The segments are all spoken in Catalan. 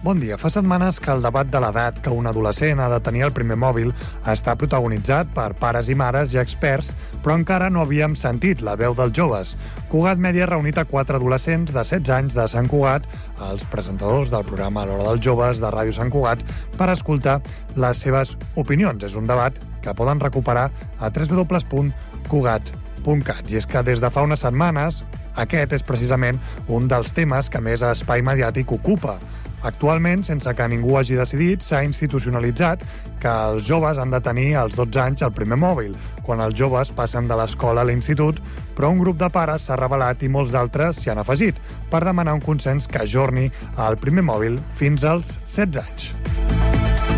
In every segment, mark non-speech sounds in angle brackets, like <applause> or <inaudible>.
Bon dia. Fa setmanes que el debat de l'edat que un adolescent ha de tenir el primer mòbil està protagonitzat per pares i mares i experts, però encara no havíem sentit la veu dels joves. Cugat Mèdia ha reunit a quatre adolescents de 16 anys de Sant Cugat, els presentadors del programa L'Hora dels Joves de Ràdio Sant Cugat, per escoltar les seves opinions. És un debat que poden recuperar a www.cugat.cat. I és que des de fa unes setmanes aquest és precisament un dels temes que més espai mediàtic ocupa. Actualment, sense que ningú hagi decidit, s'ha institucionalitzat que els joves han de tenir als 12 anys el primer mòbil, quan els joves passen de l'escola a l'institut, però un grup de pares s'ha revelat i molts d'altres s'hi han afegit per demanar un consens que ajorni el primer mòbil fins als 16 anys.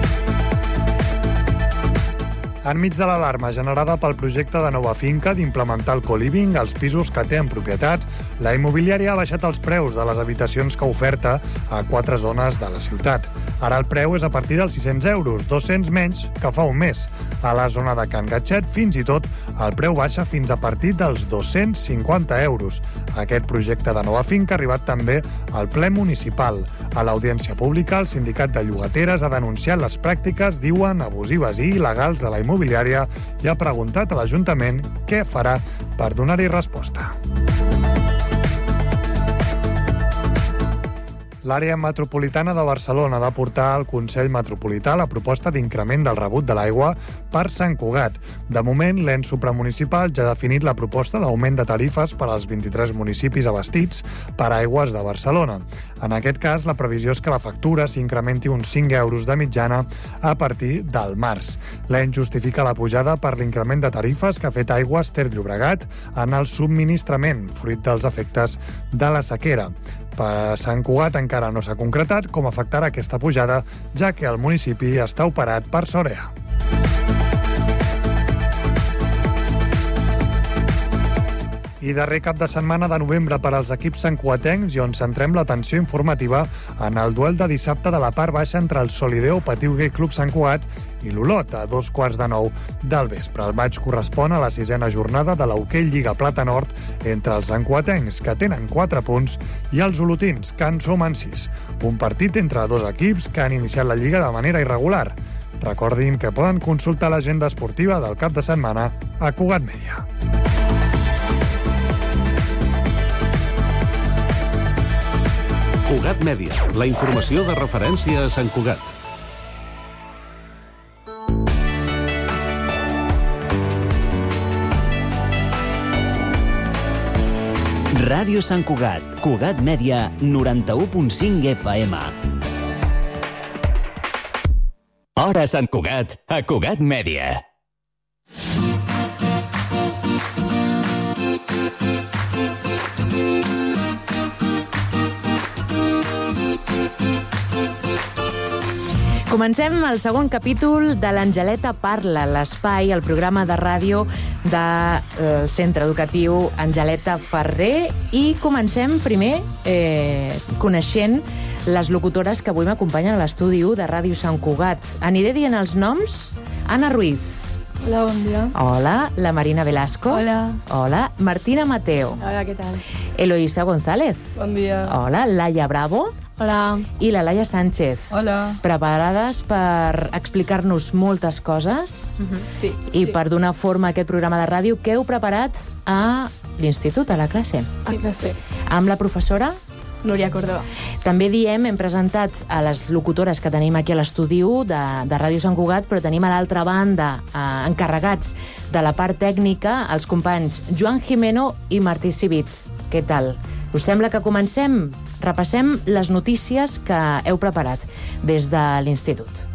Enmig de l'alarma generada pel projecte de nova finca d'implementar el co-living als pisos que té en propietat, la immobiliària ha baixat els preus de les habitacions que oferta a quatre zones de la ciutat. Ara el preu és a partir dels 600 euros, 200 menys que fa un mes. A la zona de Can Gatxet, fins i tot, el preu baixa fins a partir dels 250 euros. Aquest projecte de nova finca ha arribat també al ple municipal. A l'audiència pública, el sindicat de llogateres ha denunciat les pràctiques, diuen, abusives i il·legals de la immobiliària immobiliària i ha preguntat a l'Ajuntament què farà per donar-hi resposta. L'àrea metropolitana de Barcelona ha de portar al Consell Metropolità la proposta d'increment del rebut de l'aigua per Sant Cugat. De moment, l'ens supramunicipal ja ha definit la proposta d'augment de tarifes per als 23 municipis abastits per aigües de Barcelona. En aquest cas, la previsió és que la factura s'incrementi uns 5 euros de mitjana a partir del març. L'ens justifica la pujada per l'increment de tarifes que ha fet Aigües Ter Llobregat en el subministrament, fruit dels efectes de la sequera. Per a Sant Cugat encara no s'ha concretat com afectarà aquesta pujada, ja que el municipi està operat per Sorea. I darrer cap de setmana de novembre per als equips santcuatencs i on centrem l'atenció informativa en el duel de dissabte de la part baixa entre el Solideo Patiu Gay Club Sant Cugat i l'Olot a dos quarts de nou del vespre. El maig correspon a la sisena jornada de l'Hockey Lliga Plata Nord entre els santcuatencs, que tenen 4 punts, i els olotins, que en sumen 6. Un partit entre dos equips que han iniciat la Lliga de manera irregular. Recordin que poden consultar l'agenda esportiva del cap de setmana a Cugat Media. Cugat Mèdia, la informació de referència a Sant Cugat. Ràdio Sant Cugat, Cugat Mèdia, 91.5 FM. Hora Sant Cugat, a Cugat Mèdia. Comencem el segon capítol de l'Angeleta Parla, l'espai, el programa de ràdio del centre educatiu Angeleta Ferrer i comencem primer eh, coneixent les locutores que avui m'acompanyen a l'estudi 1 de Ràdio Sant Cugat. Aniré dient els noms. Anna Ruiz. Hola, bon dia. Hola. La Marina Velasco. Hola. Hola. Martina Mateo. Hola, què tal? Eloísa González. Bon dia. Hola. Laia Bravo. Hola. I la Laia Sánchez. Hola. Preparades per explicar-nos moltes coses Mm -hmm. Sí. i sí. per donar forma a aquest programa de ràdio que heu preparat a l'institut, a la classe, Sí, sí. amb la professora Núria Córdoba. també diem, hem presentat a les locutores que tenim aquí a l'estudi 1 de, de Ràdio Sant Cugat, però tenim a l'altra banda eh, encarregats de la part tècnica els companys Joan Jimeno i Martí Civit. Què tal? Us sembla que comencem? Repassem les notícies que heu preparat des de l'institut.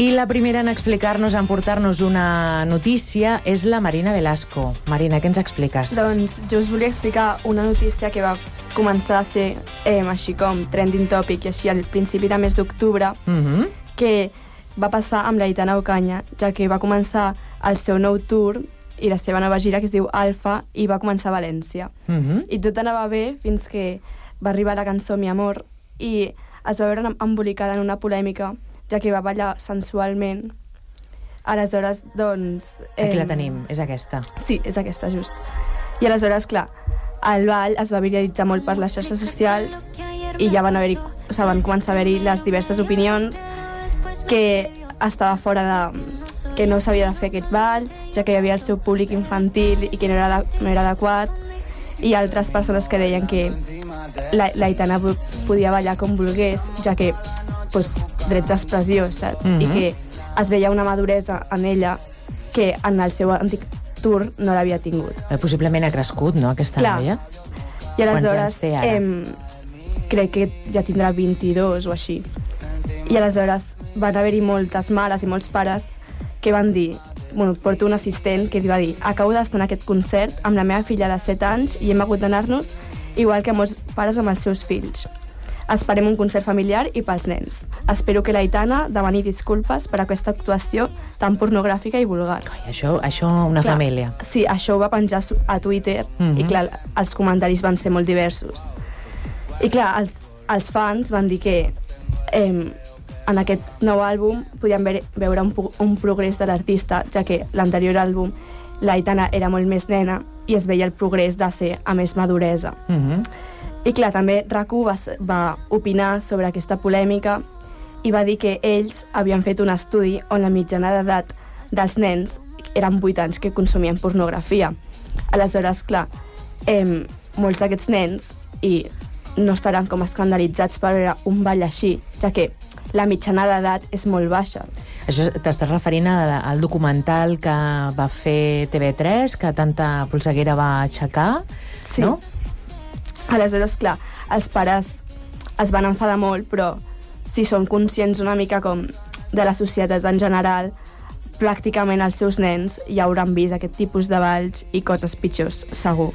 I la primera en explicar-nos, en portar-nos una notícia, és la Marina Velasco. Marina, què ens expliques? Doncs jo us volia explicar una notícia que va començar a ser eh, així com trending topic i així al principi de mes d'octubre, Mm -hmm. que va passar amb l'Aitana Ocaña, ja que va començar el seu nou tour i la seva nova gira, que es diu Alfa, i va començar a València. Mm -hmm. I tot anava bé fins que va arribar la cançó Mi Amor i es va veure embolicada en una polèmica, ja que va ballar sensualment Aleshores, doncs... Aquí la tenim, és aquesta. Sí, és aquesta, just. I aleshores, clar, el ball es va viralitzar molt per les xarxes socials i ja van haver-hi, o sigui, van començar a haver-hi les diverses opinions que estava fora de que no s'havia de fer aquest ball, ja que hi havia el seu públic infantil i que no era, no era adequat, i altres persones que deien que la, la podia ballar com volgués, ja que pues, drets d'expressió, saps? Mhm. I que es veia una maduresa en ella que en el seu antic tour no l'havia tingut. Eh, Possiblement ha crescut, no, aquesta Clar. noia? I Quants aleshores, anys té ara? em, crec que ja tindrà 22 o així. I aleshores van haver-hi moltes mares i molts pares que van dir bueno, porto un assistent que li va dir acabo d'estar en aquest concert amb la meva filla de 7 anys i hem hagut d'anar-nos igual que molts pares amb els seus fills. Esperem un concert familiar i pels nens. Espero que l'Aitana demani disculpes per aquesta actuació tan pornogràfica i vulgar. Ai, això, això una Clar, família. Sí, això ho va penjar a Twitter Mhm. i clar, els comentaris van ser molt diversos. I clar, els, els fans van dir que eh, en aquest nou àlbum podien ve veure un, un progrés de l'artista, ja que l'anterior àlbum la Aitana era molt més nena i es veia el progrés de ser a més maduresa. Mm -hmm. I clar, també RAC1 va, va opinar sobre aquesta polèmica i va dir que ells havien fet un estudi on la mitjana d'edat dels nens eren 8 anys que consumien pornografia. Aleshores, clar, eh, molts d'aquests nens i no estaran com escandalitzats per veure un ball així, ja que la mitjana d'edat és molt baixa. Això t'estàs referint a- al documental que va fer TV3, que tanta polseguera va aixecar, Sí. no? Aleshores, clar, els pares es van enfadar molt, però si són conscients una mica com de la societat en general, pràcticament els seus nens ja hauran vist aquest tipus de balls i coses pitjors, segur.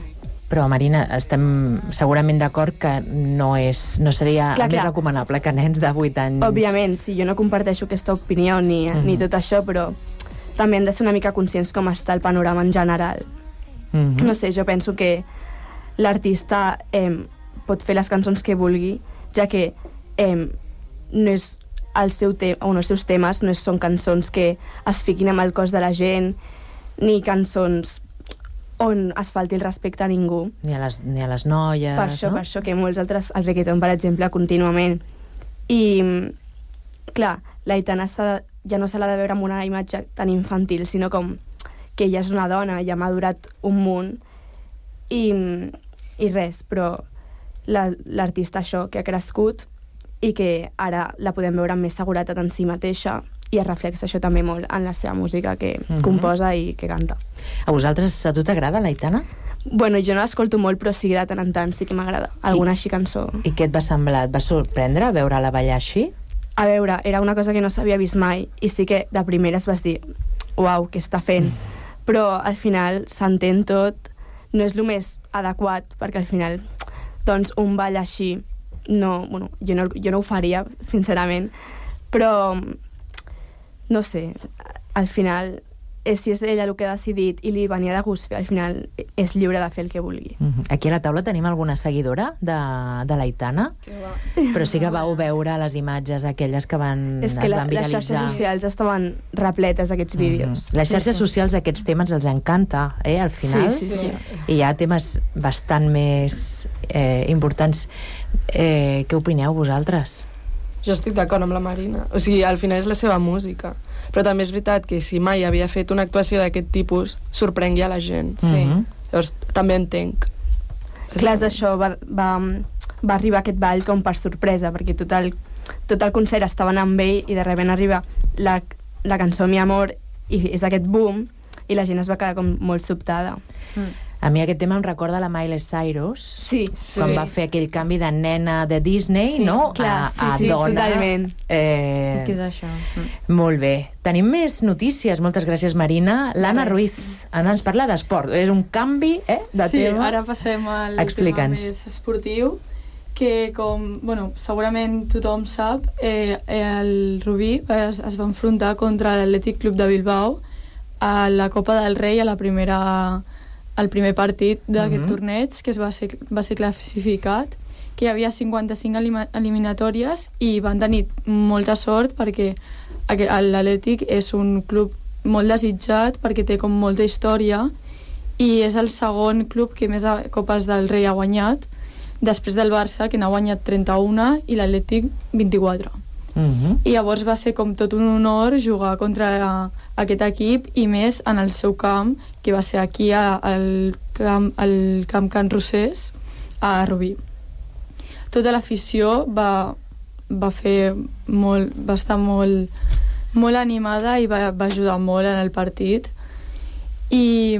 Però, Marina, estem segurament d'acord que no, és, no seria Clar, més clar. recomanable que nens de 8 anys... Òbviament, sí, jo no comparteixo aquesta opinió ni, Mhm. ni tot això, però també hem de ser una mica conscients com està el panorama en general. Mm No sé, jo penso que l'artista eh, pot fer les cançons que vulgui, ja que eh, no és el seu te o no, els seus temes no són cançons que es fiquin amb el cos de la gent, ni cançons on es falti el respecte a ningú. Ni a les, ni a les noies, Per això, no? per això que molts altres, el reggaeton, per exemple, contínuament. I, clar, l'Aitana s'ha de- ja no se l'ha de veure amb una imatge tan infantil, sinó com que ella és una dona, ja ha madurat un munt, i, i res, però la- l'artista això, que ha crescut i que ara la podem veure amb més seguretat en si mateixa i es reflexa això també molt en la seva música que Mhm. composa i que canta. A vosaltres, a tu t'agrada, l'Aitana? Bueno, jo no l'escolto molt, però sí de tant en tant sí que m'agrada. Alguna així cançó. I què et va semblar? Et va sorprendre veure-la ballar així? A veure, era una cosa que no s'havia vist mai i sí que de primeres vas dir uau, què està fent? Però al final s'entén tot, no és el més adequat perquè al final doncs un ball així no, bueno, jo, no, jo no ho faria, sincerament, però no sé, al final és, si és ella el que ha decidit i li venia de gust fer, al final és lliure de fer el que vulgui. Mm -hmm. Aquí a la taula tenim alguna seguidora de, de l'Aitana, però sí que vau veure les imatges aquelles que van, és que es la, van les viralitzar. xarxes socials estaven repletes d'aquests vídeos. Mhm. Les xarxes socials aquests temes els encanta, eh, al final. Sí, sí, sí. I hi ha temes bastant més eh, importants. Eh, què opineu vosaltres? Jo estic d'acord amb la Marina. O sigui, al final és la seva música. Però també és veritat que si mai havia fet una actuació d'aquest tipus, sorprengui a la gent. Sí. Mhm. Llavors, també entenc. Clar, és això, va, va, va arribar aquest ball com per sorpresa, perquè tot el, tot el concert estaven amb ell i de repente arriba la, la cançó Mi Amor i és aquest boom i la gent es va quedar com molt sobtada. A mi aquest tema em recorda la Miley Cyrus, Sí, quan sí. va fer aquell canvi de nena de Disney, Sí, no? clar, a, sí, a sí, dona. totalment. Eh, És que és això. Mm. Molt bé. Tenim més notícies. Moltes gràcies, Marina. L'Anna. Ruiz. Anna ens parla d'esport. És un canvi eh, de sí, tema. ara passem al tema més esportiu, que com, bueno, segurament tothom sap, eh, el Rubí es, es va enfrontar contra l'Atlètic Club de Bilbao a la Copa del Rei a la primera al primer partit d'aquest Mhm. torneig que es va ser, va ser classificat que hi havia 55 elima- eliminatòries i van tenir molta sort perquè l'Atlètic és un club molt desitjat perquè té com molta història i és el segon club que més Copes del Rei ha guanyat després del Barça, que n'ha guanyat 31 i l'Atlètic 24. Mhm. I llavors va ser com tot un honor jugar contra aquest equip i més en el seu camp, que va ser aquí a- al camp, al camp Can Rosés, a Rubí. Tota l'afició va, va fer molt, va estar molt, molt animada i va, va ajudar molt en el partit. I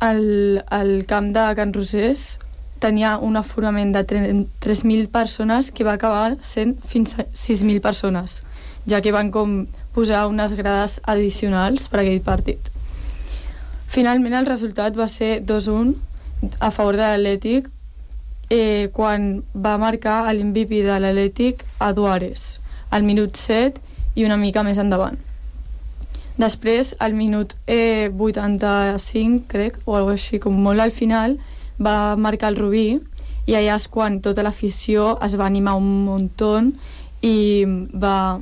el, el camp de Can Rosés tenia un aforament de tre- 3.000 persones que va acabar sent fins a 6.000 persones, ja que van com posar unes grades addicionals per a aquell partit. Finalment el resultat va ser 2-1 a favor de l'Atlètic eh, quan va marcar l'MVP de l'Atlètic a Duares al minut 7 i una mica més endavant. Després, al minut eh, 85, crec, o alguna així, com molt al final, va marcar el Rubí i allà és quan tota l'afició es va animar un muntó i va,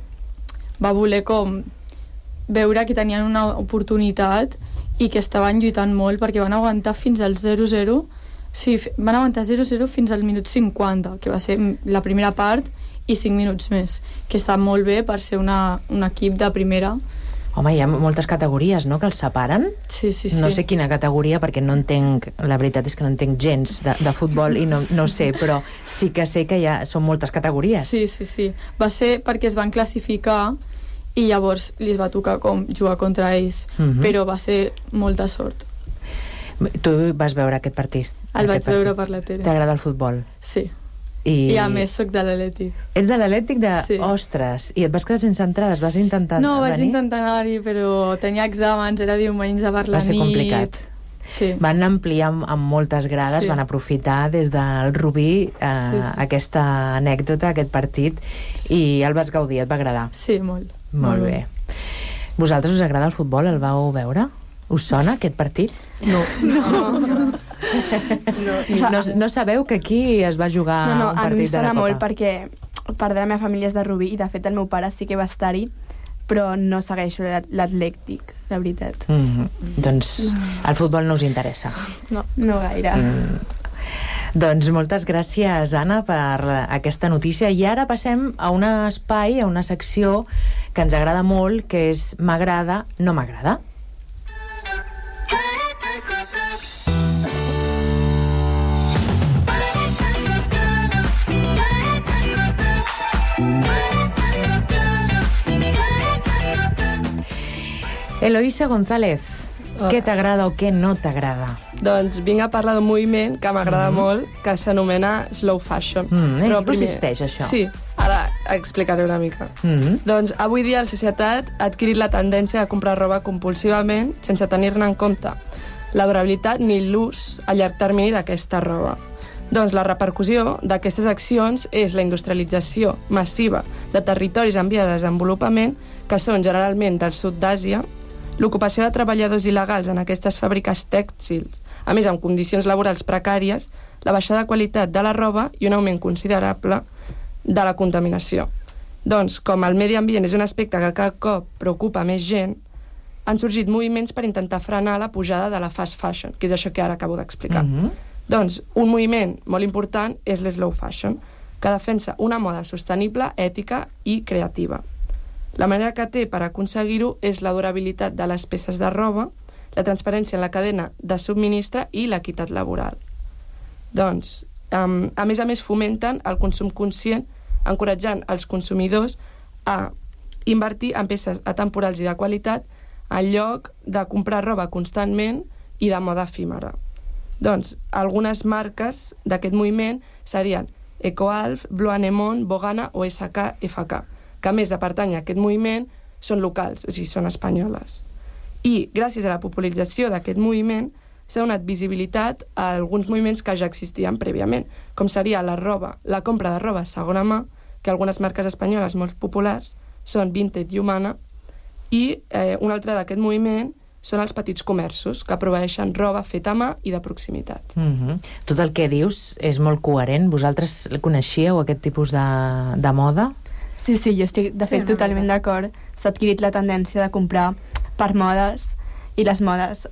va voler com veure que tenien una oportunitat i que estaven lluitant molt perquè van aguantar fins al 0-0 sí, van aguantar 0-0 fins al minut 50 que va ser la primera part i 5 minuts més que està molt bé per ser una, un equip de primera Home, hi ha moltes categories, no?, que els separen. sí, sí, sí. No sé quina categoria, perquè no entenc... La veritat és que no entenc gens de, de futbol i no, no sé, però sí que sé que hi ha, són moltes categories. Sí, sí, sí. Va ser perquè es van classificar i llavors li va tocar com jugar contra ells, Mhm. però va ser molta sort. Tu vas veure aquest partit? El vaig veure partit. per la tele. T'agrada el futbol? Sí. I, I a més sóc de l'Atlètic. Ets de l'Atlètic de... Sí. Ostres, i et vas quedar sense entrades? Vas intentar No, vaig venir? intentar anar-hi, però tenia exàmens, era diumenge per la Va ser nit. complicat. Sí. Van ampliar amb, amb moltes grades, Sí. van aprofitar des del Rubí eh, Sí, sí. aquesta anècdota, aquest partit, i el vas gaudir, et va agradar. Sí, molt. Molt bé. Vosaltres us agrada el futbol? El vau veure? Us sona aquest partit? No. No. No, <laughs> <laughs> no, no sabeu que aquí es va jugar no, no, un a mi partit em de la sona Copa? molt perquè part de la meva família és de Rubí i de fet el meu pare sí que va estar-hi però no segueixo l'at- l'Atlèctic, la veritat. Mm -hmm. Doncs el futbol no us interessa. No. No gaire. Mm. Doncs moltes gràcies, Anna, per aquesta notícia. I ara passem a un espai, a una secció que ens agrada molt, que és M'agrada, no m'agrada. Eloísa González, Hola. què t'agrada o què no t'agrada? Doncs vinc a parlar d'un moviment que m'agrada molt, que s'anomena slow fashion. Mm, en què consisteix, això? Sí, ara explicaré una mica. Mm -hmm. Doncs avui dia la societat ha adquirit la tendència de comprar roba compulsivament sense tenir-ne en compte la durabilitat ni l'ús a llarg termini d'aquesta roba. Doncs la repercussió d'aquestes accions és la industrialització massiva de territoris en via de desenvolupament que són generalment del sud d'Àsia, l'ocupació de treballadors il·legals en aquestes fàbriques tèxtils, a més amb condicions laborals precàries, la baixada de qualitat de la roba i un augment considerable de la contaminació. Doncs, com el medi ambient és un aspecte que cada cop preocupa més gent, han sorgit moviments per intentar frenar la pujada de la fast fashion, que és això que ara acabo d'explicar. Mhm. Doncs un moviment molt important és l'slow fashion, que defensa una moda sostenible, ètica i creativa. La manera que té per aconseguir-ho és la durabilitat de les peces de roba, la transparència en la cadena de subministre i l'equitat laboral. Doncs, um, a més a més, fomenten el consum conscient, encoratjant els consumidors a invertir en peces atemporals i de qualitat en lloc de comprar roba constantment i de moda efímera. Doncs, algunes marques d'aquest moviment serien Ecoalf, Blue Anemone, Bogana o SKFK, que a més de pertànyer a aquest moviment són locals, o sigui, són espanyoles. I gràcies a la popularització d'aquest moviment s'ha donat visibilitat a alguns moviments que ja existien prèviament, com seria la roba, la compra de roba segona mà, que algunes marques espanyoles molt populars són Vinted i Humana, i eh, un altre d'aquest moviment són els petits comerços, que proveeixen roba feta a mà i de proximitat. Mm -hmm. Tot el que dius és molt coherent. Vosaltres coneixíeu aquest tipus de, de moda? Sí, sí, jo estic, de Sí, fet, totalment d'acord. S'ha adquirit la tendència de comprar per modes i les modes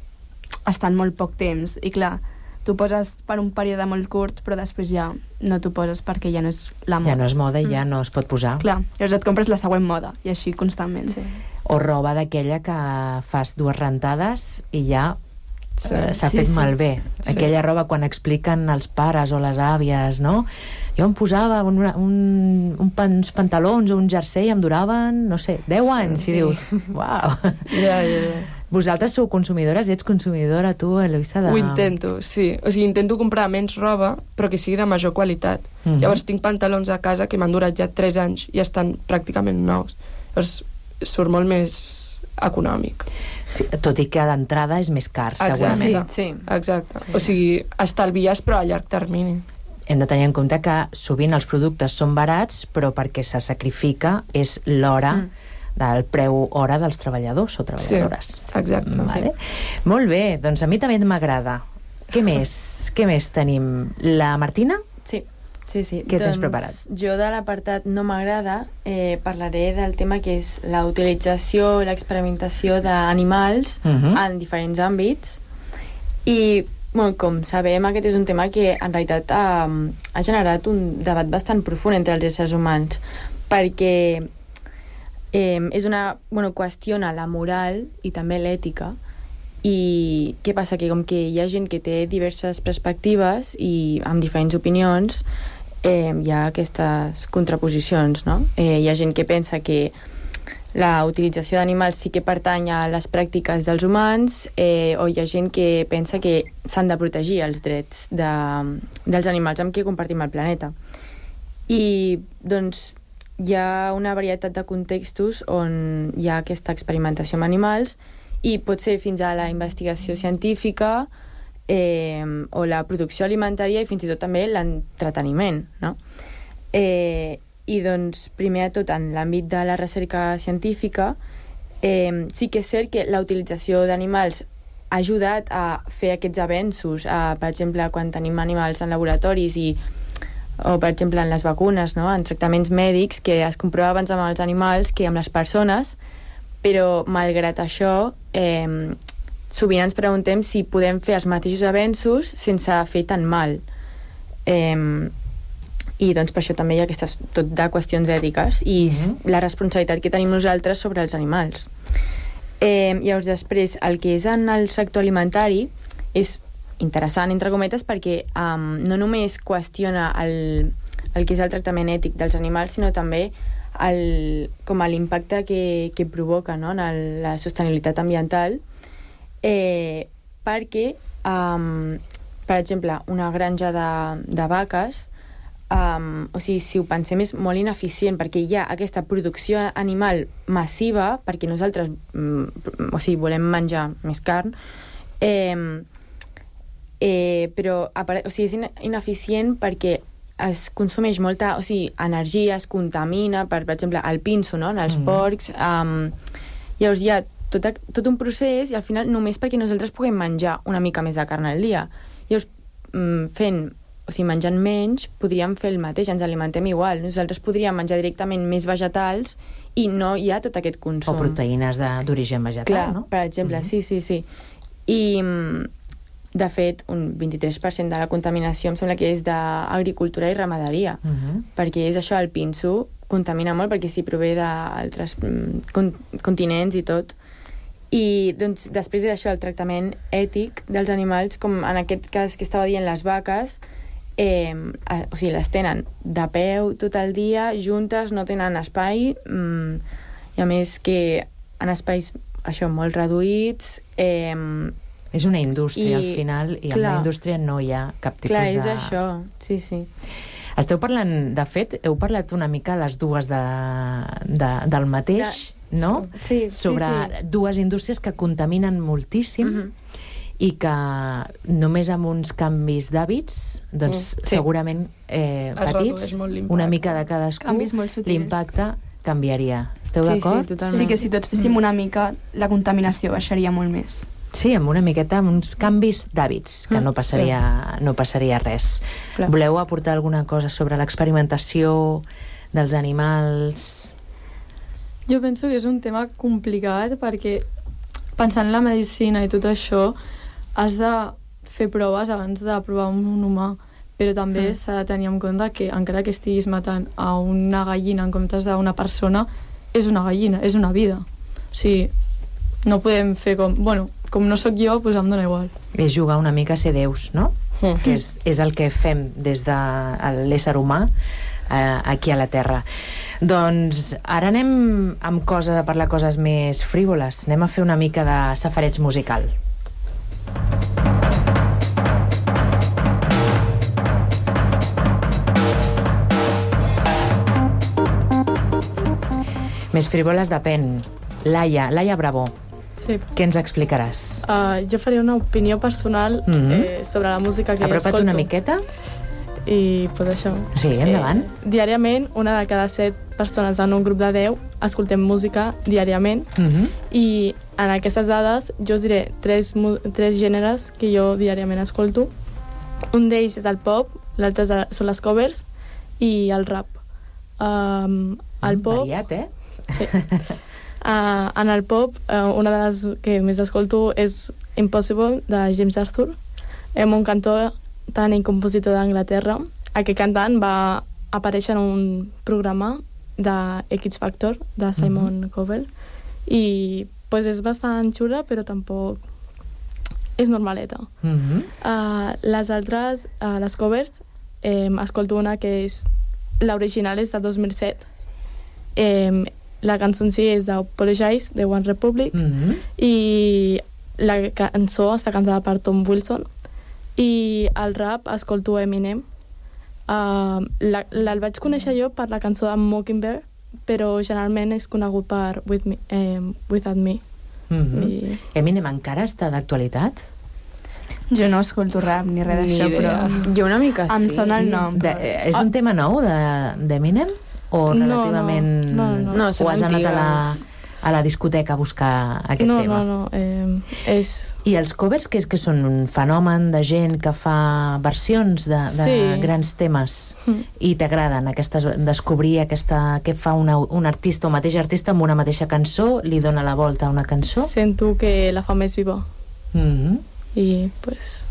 estan molt poc temps i clar, tu poses per un període molt curt però després ja no t'ho poses perquè ja no és la moda. Ja no és moda i ja no es pot posar. Clar, llavors et compres la següent moda i així constantment. Sí. O roba d'aquella que fas dues rentades i ja Sí. eh, s'ha Sí, fet sí. malbé. Sí. Aquella roba quan expliquen els pares o les àvies, no? Jo em posava un, un, un uns pantalons o un jersei i em duraven, no sé, 10 anys, sí. i dius, uau. Ja, ja, ja. Vosaltres sou consumidores, ets consumidora, tu, Eloisa, de... Ho intento, sí. O sigui, intento comprar menys roba, però que sigui de major qualitat. Mhm. Llavors tinc pantalons a casa que m'han durat ja 3 anys i estan pràcticament nous. Llavors surt molt més econòmic. Sí, tot i que d'entrada és més car, segurament. Sí, sí. Exacte. O sigui, estalvies però a llarg termini. Hem de tenir en compte que sovint els productes són barats, però perquè se sacrifica és l'hora mm. del preu hora dels treballadors o treballadores. Sí, exacte, Vale. Molt bé, doncs a mi també m'agrada. Què <laughs> més? Què més tenim? La Martina? Sí, sí, sí. Què tens doncs, preparat? Jo de l'apartat no m'agrada eh, parlaré del tema que és la utilització, l'experimentació d'animals Mhm. en diferents àmbits i bueno, com sabem, aquest és un tema que en realitat ha, ha generat un debat bastant profund entre els éssers humans perquè eh, és una, bueno, qüestiona la moral i també l'ètica i què passa? Que com que hi ha gent que té diverses perspectives i amb diferents opinions eh, hi ha aquestes contraposicions, no? Eh, hi ha gent que pensa que la utilització d'animals sí que pertany a les pràctiques dels humans eh, o hi ha gent que pensa que s'han de protegir els drets de, dels animals amb qui compartim el planeta. I, doncs, hi ha una varietat de contextos on hi ha aquesta experimentació amb animals i pot ser fins a la investigació científica eh, o la producció alimentària i fins i tot també l'entreteniment, no? Eh, I doncs, primer de tot, en l'àmbit de la recerca científica, eh, sí que és cert que la utilització d'animals ha ajudat a fer aquests avenços, a, per exemple, quan tenim animals en laboratoris i o per exemple en les vacunes, no? en tractaments mèdics que es comprova abans amb els animals que amb les persones, però malgrat això eh, sovint ens preguntem si podem fer els mateixos avenços sense fer tan mal. Eh, I doncs per això també hi ha aquestes tot de qüestions ètiques i mm -hmm. la responsabilitat que tenim nosaltres sobre els animals. Eh, llavors després, el que és en el sector alimentari és interessant, entre cometes, perquè um, no només qüestiona el, el que és el tractament ètic dels animals, sinó també el, com a l'impacte que, que provoca no? en el, la sostenibilitat ambiental, eh, perquè, um, per exemple, una granja de, de vaques, um, o sigui, si ho pensem, és molt ineficient, perquè hi ha aquesta producció animal massiva, perquè nosaltres, mm, o sigui, volem menjar més carn, eh, eh, però o sigui, és ine- ineficient perquè es consumeix molta o sigui, energia, es contamina, per, per exemple, el pinso, no? en els mm. porcs. Um, llavors hi ha tot, tot un procés i al final només perquè nosaltres puguem menjar una mica més de carn al dia. Llavors, mm, fent, o sigui, menjant menys, podríem fer el mateix, ens alimentem igual. Nosaltres podríem menjar directament més vegetals i no hi ha tot aquest consum. O proteïnes d'origen vegetal, Clar, no? per exemple, Mhm. sí, sí, sí. I, mm, de fet, un 23% de la contaminació em sembla que és d'agricultura i ramaderia, Mhm. perquè és això, el pinso contamina molt perquè s'hi prové d'altres mm, con continents i tot. I doncs, després d'això, el tractament ètic dels animals, com en aquest cas que estava dient les vaques, eh, o sigui, les tenen de peu tot el dia, juntes, no tenen espai, mm, i a més que en espais això molt reduïts, eh, És una indústria, I, al final, i en clar. la indústria no hi ha cap tipus clar, de... és això, sí, sí. Esteu parlant, de fet, heu parlat una mica les dues de, de, del mateix, no? Sí, sí, Sobre sí. dues indústries que contaminen moltíssim Mhm. I que només amb uns canvis d'hàbits, doncs Mm, sí. segurament eh, Es petits, una mica de cadascú, l'impacte canviaria. Esteu Sí, d'acord? sí, totalment. Sí que si tots féssim una mica, la contaminació baixaria molt més. Sí, amb una miqueta, amb uns canvis d'hàbits, que Mm, no passaria, no passaria res. Clar. Voleu aportar alguna cosa sobre l'experimentació dels animals? Jo penso que és un tema complicat perquè pensant en la medicina i tot això, has de fer proves abans de provar un, un humà però també Mm. s'ha de tenir en compte que encara que estiguis matant a una gallina en comptes d'una persona, és una gallina, és una vida. O sigui, no podem fer com... Bueno, com no sóc jo, doncs em dóna igual. És jugar una mica a ser déus, no? Mm. Que és, és el que fem des de l'ésser humà eh, aquí a la Terra. Doncs ara anem amb coses, a parlar coses més frívoles. Anem a fer una mica de safareig musical. Més frívoles depèn. Laia, Laia Bravo, Sí. què ens explicaràs? Uh, jo faré una opinió personal Mhm. eh, sobre la música que Apropa't escolto. una miqueta. I pues això. Sí, endavant. Eh, diàriament, una de cada set persones en un grup de 10 escoltem música diàriament Mhm. i en aquestes dades jo us diré tres, tres gèneres que jo diàriament escolto. Un d'ells és el pop, l'altre són les covers i el rap. Um, el Mm, pop... Variat, eh? Sí. Uh, en el pop, uh, una de les que més escolto és Impossible, de James Arthur. És un cantor tant i compositor d'Anglaterra. Aquest cantant va aparèixer en un programa de X Factor, de Simon Cowell, i pues, és bastant xula, però tampoc és normaleta. Mhm. Uh, les altres, uh, les covers, eh, escolto una que és... L'original és de 2007. Eh, la cançó en si és d'Apologize, de One Republic, Mhm. i la cançó està cantada per Tom Wilson. I el rap escolto Eminem. Uh, la, la, el vaig conèixer jo per la cançó de Mockingbird, però generalment és conegut per With Me, eh, Without Me. Mhm. I- Eminem encara està d'actualitat? Jo no escolto rap ni res d'això, però... Jo una mica Em sí. sona el nom. De, eh, és un tema nou de- d'Eminem? O No, relativament... no, no, no. No, o són has anat a la. A la discoteca a buscar aquest no, tema? no, no, eh, és... I els covers, que és que són un fenomen de gent que fa versions de, de Sí. grans temes Mm. i t'agraden aquestes, descobrir aquesta, què fa una, un artista, un mateix artista amb una mateixa cançó, li dona la volta a una cançó? Sento que la fa més viva Mhm. i pues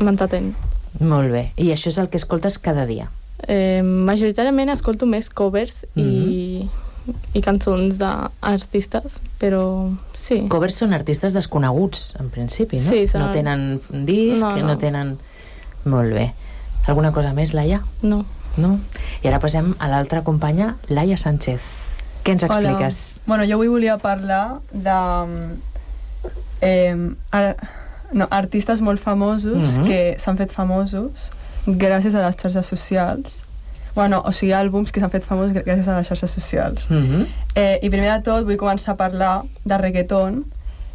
m'entretén. Molt bé. I això és el que escoltes cada dia? Eh, majoritàriament escolto més covers i, i cançons d'artistes, però sí. Covers són artistes desconeguts, en principi, no? Sí, són- No tenen disc, No, no, no. tenen... Molt bé. Alguna cosa més, Laia? No. No? I ara passem a l'altra companya, Laia Sánchez. Què ens expliques? Hola. Bueno, jo avui volia parlar de... Eh, ar no, artistes molt famosos Mhm. que s'han fet famosos gràcies a les xarxes socials. Bueno, o sigui, àlbums que s'han fet famosos gr- gràcies a les xarxes socials. Mm -hmm. Eh, I primer de tot vull començar a parlar de reggaeton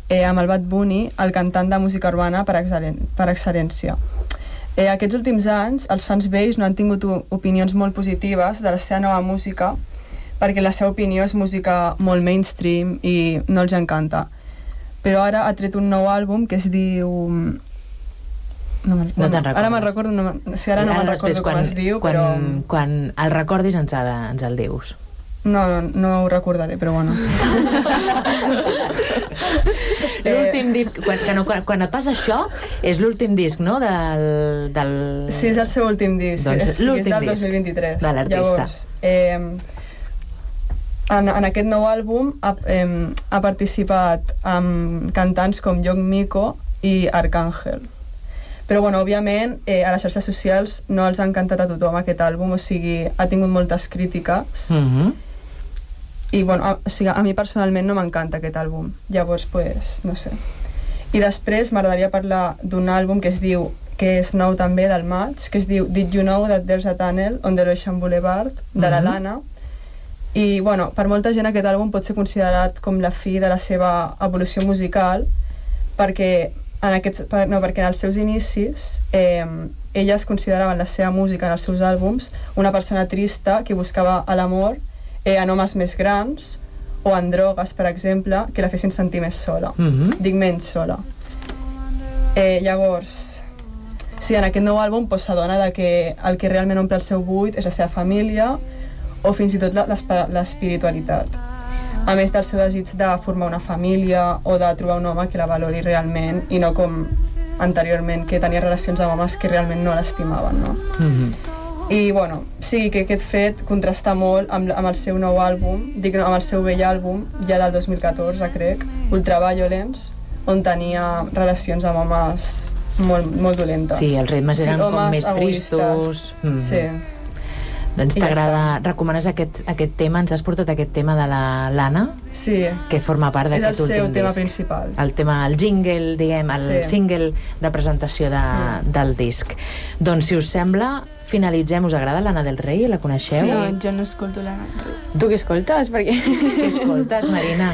eh, amb el Bad Bunny, el cantant de música urbana per, excel·len per excel·lència. Eh, aquests últims anys, els fans vells no han tingut opinions molt positives de la seva nova música perquè la seva opinió és música molt mainstream i no els encanta. Però ara ha tret un nou àlbum que es diu... No, me'n- No te'n Ara recordes. me'n recordo, no, o sigui, ara no me'n recordo com es diu, quan, però... Quan el recordis ens, ha, ens el dius. No, no, no ho recordaré, però bueno. <laughs> L'últim disc, quan, que no, quan, quan et passa això, és l'últim disc, no?, del... del... Sí, és el seu últim disc. Doncs és, sí, és del disc 2023. de l'artista. Llavors, eh, en, en aquest nou àlbum ha, eh, ha participat amb cantants com Young Miko i Arcángel. Però, bueno, òbviament, eh, a les xarxes socials no els ha encantat a tothom aquest àlbum, o sigui, ha tingut moltes crítiques. Mm -hmm. I, bueno, a, o sigui, a mi personalment no m'encanta aquest àlbum. Llavors, pues, no sé. I després m'agradaria parlar d'un àlbum que es diu que és nou també del maig, que es diu Did You Know That There's a Tunnel on the Ocean Boulevard, de la Mhm. Lana. I, bueno, per molta gent aquest àlbum pot ser considerat com la fi de la seva evolució musical, perquè en, aquests, per, no, perquè en els seus inicis eh, elles consideraven la seva música en els seus àlbums una persona trista que buscava a l'amor eh, en homes més grans o en drogues, per exemple, que la fessin sentir més sola. Mhm. Dic menys sola. Eh, llavors, sí, en aquest nou àlbum pues, s'adona que el que realment omple el seu buit és la seva família o fins i tot l'espiritualitat. A més del seu desig de formar una família o de trobar un home que la valori realment i no com anteriorment, que tenia relacions amb homes que realment no l'estimaven, no? Mm -hmm. I, bueno, sí que aquest fet contrasta molt amb, amb el seu nou àlbum, dic amb el seu vell àlbum, ja del 2014, crec, Ultraviolence, on tenia relacions amb homes molt, molt dolentes. Sí, els ritmes eren sí, com més tristos. Mm -hmm. Sí. Doncs I ja t'agrada, recomanes aquest, aquest tema, ens has portat aquest tema de la Lana, Sí, que forma part és el d'aquest últim seu tema disc. principal. El tema, el jingle, diguem, el Sí. single de presentació de, Mm. del disc. Doncs, si us sembla, finalitzem. Us agrada l'Anna del Rei? La coneixeu? No, jo no escolto la... Tu què escoltes? Perquè... <laughs> Què escoltes, Marina?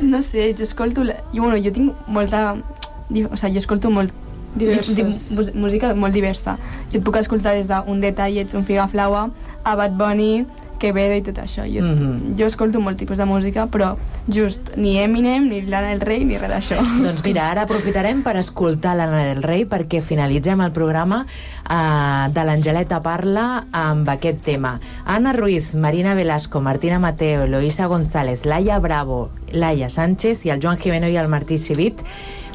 No sé, jo escolto... La... Jo, bueno, jo tinc molta... O sigui, jo escolto molt... Diverses. di- di- mus- música molt diversa. Jo et puc escoltar des d'un Detallets, un Figaflaua, a Bad Bunny, Quevedo i tot això. Jo, Mhm. jo escolto molt tipus de música, però just ni Eminem, ni Lana del Rei, ni res d'això. <laughs> Doncs mira, ara aprofitarem per escoltar l'Anna del Rei perquè finalitzem el programa eh, de l'Angeleta Parla amb aquest tema. Anna Ruiz, Marina Velasco, Martina Mateo, Eloisa González, Laia Bravo, Laia Sánchez i el Joan Jimeno i el Martí Civit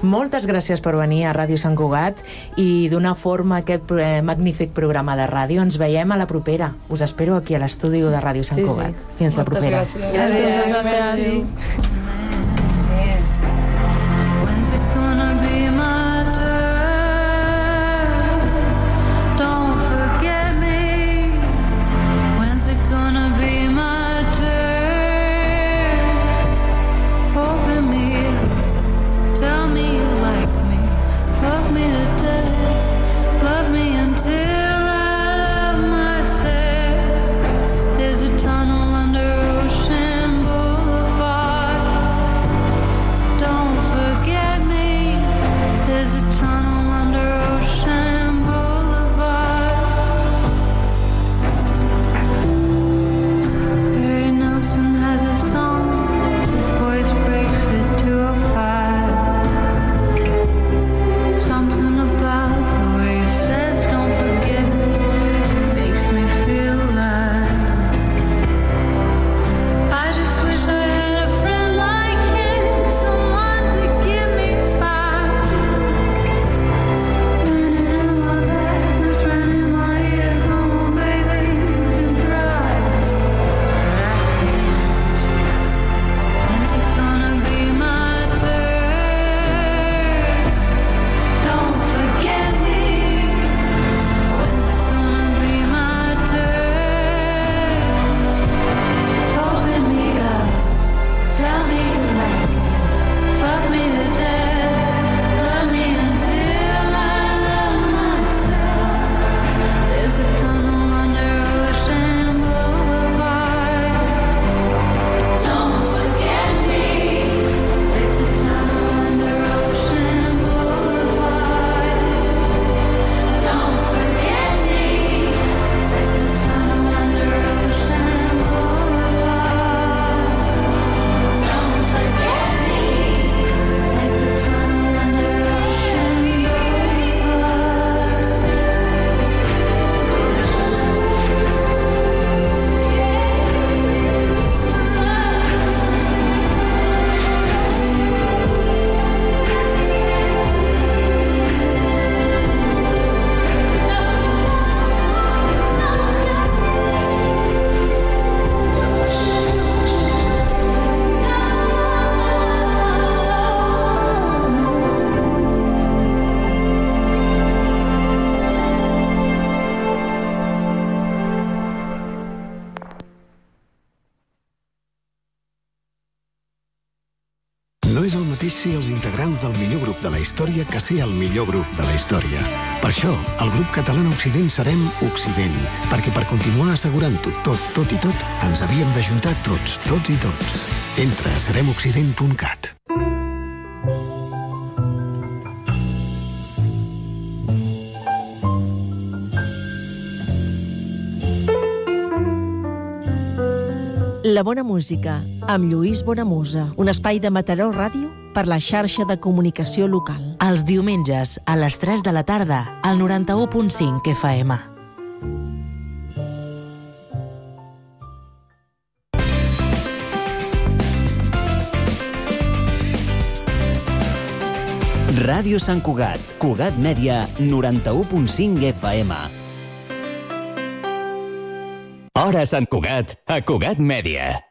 moltes gràcies per venir a Ràdio Sant Cugat i donar forma a aquest eh, magnífic programa de ràdio. Ens veiem a la propera. Us espero aquí a l'estudi de Ràdio Sant Sí, sí. Cugat. Fins la Moltes propera. gràcies. Gràcies. Gràcies. When's història que ser el millor grup de la història. Per això, el grup català Occident serem Occident, perquè per continuar assegurant-ho tot, tot i tot, ens havíem d'ajuntar tots, tots i tots. Entra a seremoccident.cat. La bona música, amb Lluís Bonamusa. Un espai de Mataró Ràdio per la xarxa de comunicació local. Els diumenges, a les 3 de la tarda, al 91.5 FM. Ràdio Sant Cugat, Cugat Mèdia, 91.5 FM. Hora Sant Cugat, a Cugat Mèdia.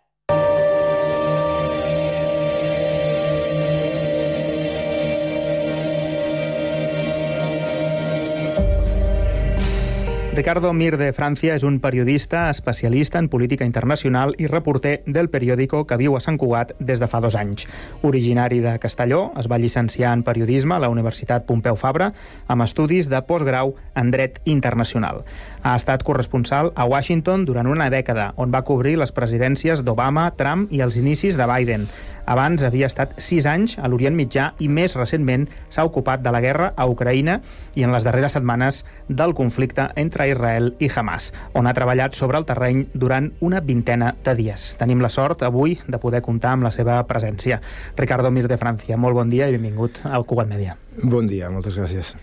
Ricardo Mir de Francia és un periodista especialista en política internacional i reporter del periòdico que viu a Sant Cugat des de fa dos anys. Originari de Castelló, es va llicenciar en periodisme a la Universitat Pompeu Fabra amb estudis de postgrau en dret internacional. Ha estat corresponsal a Washington durant una dècada, on va cobrir les presidències d'Obama, Trump i els inicis de Biden. Abans havia estat sis anys a l'Orient Mitjà i més recentment s'ha ocupat de la guerra a Ucraïna i en les darreres setmanes del conflicte entre Israel i Hamas, on ha treballat sobre el terreny durant una vintena de dies. Tenim la sort avui de poder comptar amb la seva presència. Ricardo Mir de Francia, molt bon dia i benvingut al Cugat Media. Bon dia, moltes gràcies.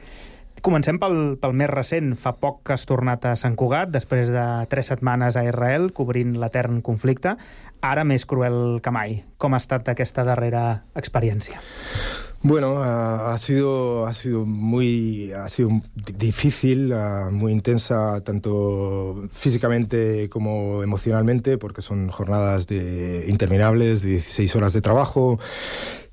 Comencem pel, pel més recent. Fa poc que has tornat a Sant Cugat, després de tres setmanes a Israel, cobrint l'etern conflicte. Ara més cruel que mai. Com ha estat aquesta darrera experiència? Bueno, uh, ha sido ha sido muy ha sido difícil, uh, muy intensa tanto físicamente como emocionalmente, porque son jornadas de interminables de 16 horas de trabajo.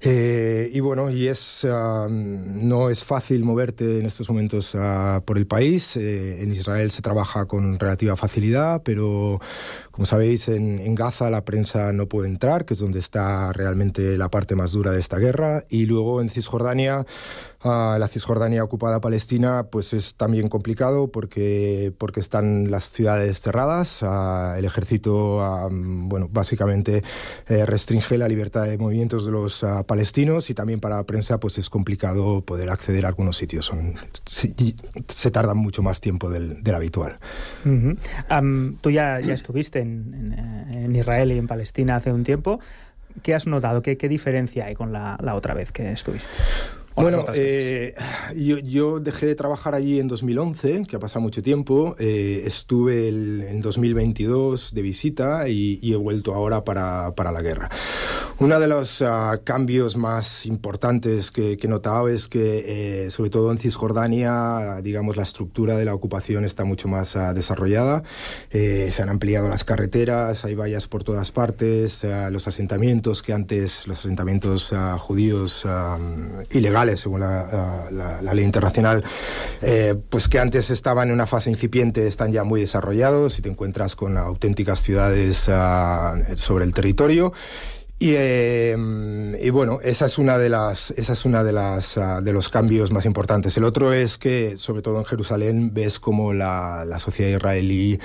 Eh, y bueno, y es uh, no es fácil moverte en estos momentos uh, por el país. Eh, en Israel se trabaja con relativa facilidad, pero como sabéis, en, en, Gaza la prensa no puede entrar, que es donde está realmente la parte más dura de esta guerra. Y luego en Cisjordania, uh, la Cisjordania ocupada palestina, pues es también complicado porque, porque están las ciudades cerradas. el ejército, bueno, básicamente eh, restringe la libertad de movimientos de los palestinos y también para la prensa pues es complicado poder acceder a algunos sitios. Son, se, se tarda mucho más tiempo del, habitual. Uh tú ya, ya estuviste en, en, en, Israel y en Palestina hace un tiempo. ¿Qué has notado? ¿Qué, qué diferencia hay con la, la otra vez que estuviste? Bueno, eh, yo, yo, dejé de trabajar allí en 2011, que ha pasado mucho tiempo. Eh, estuve el, en 2022 de visita y, y he vuelto ahora para, para, la guerra. Uno de los uh, cambios más importantes que, que, he notado es que, eh, sobre todo en Cisjordania, digamos, la estructura de la ocupación está mucho más uh, desarrollada. Eh, se han ampliado las carreteras, hay vallas por todas partes, uh, los asentamientos que antes, los asentamientos judíos ilegales, según la, ley internacional, eh, pues que antes estaban en una fase incipiente, están ya muy desarrollados y te encuentras con auténticas ciudades uh, sobre el territorio. Y, eh, y, bueno, esa es una de las, esa es una de las uh, de los cambios más importantes. El otro es que, sobre todo en Jerusalén, ves como la, la sociedad israelí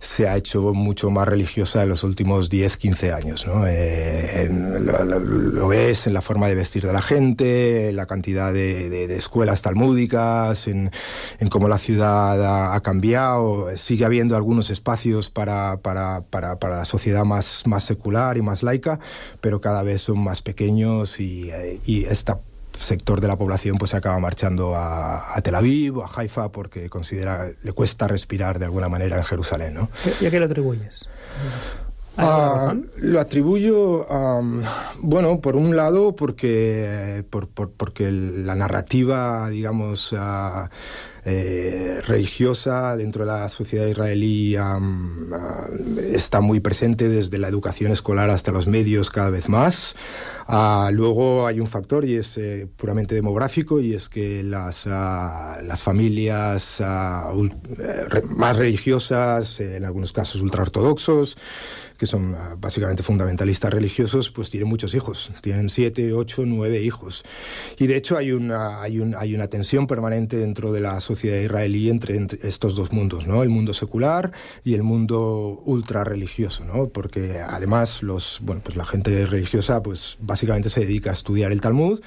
se ha hecho mucho más religiosa en los últimos 10, 15 años. ¿no? Eh, lo, ves en la forma de vestir de la gente, en la cantidad de escuelas talmúdicas, en, en, cómo la ciudad ha, ha, cambiado. Sigue habiendo algunos espacios para, para, para, para la sociedad más, más secular y más laica pero cada vez son más pequeños y, y este sector de la población pues se acaba marchando a, a, Tel Aviv o a Haifa porque considera le cuesta respirar de alguna manera en Jerusalén, ¿no? ¿Y a qué lo atribuyes? Uh, lo atribuyo, um, bueno, por un lado porque, por, por, porque la narrativa, digamos, uh, eh, religiosa dentro de la sociedad israelí um, uh, está muy presente desde la educación escolar hasta los medios cada vez más. Luego hay un factor y es eh, puramente demográfico y es que las, las familias más religiosas, en algunos casos ultraortodoxos, que son básicamente fundamentalistas religiosos, pues tienen muchos hijos, tienen siete, ocho, nueve hijos. Y de hecho hay una, hay, un, hay una tensión permanente dentro de la sociedad israelí entre, entre, estos dos mundos, ¿no? el mundo secular y el mundo ultra religioso, ¿no? porque además los, bueno, pues la gente religiosa pues básicamente se dedica a estudiar el Talmud,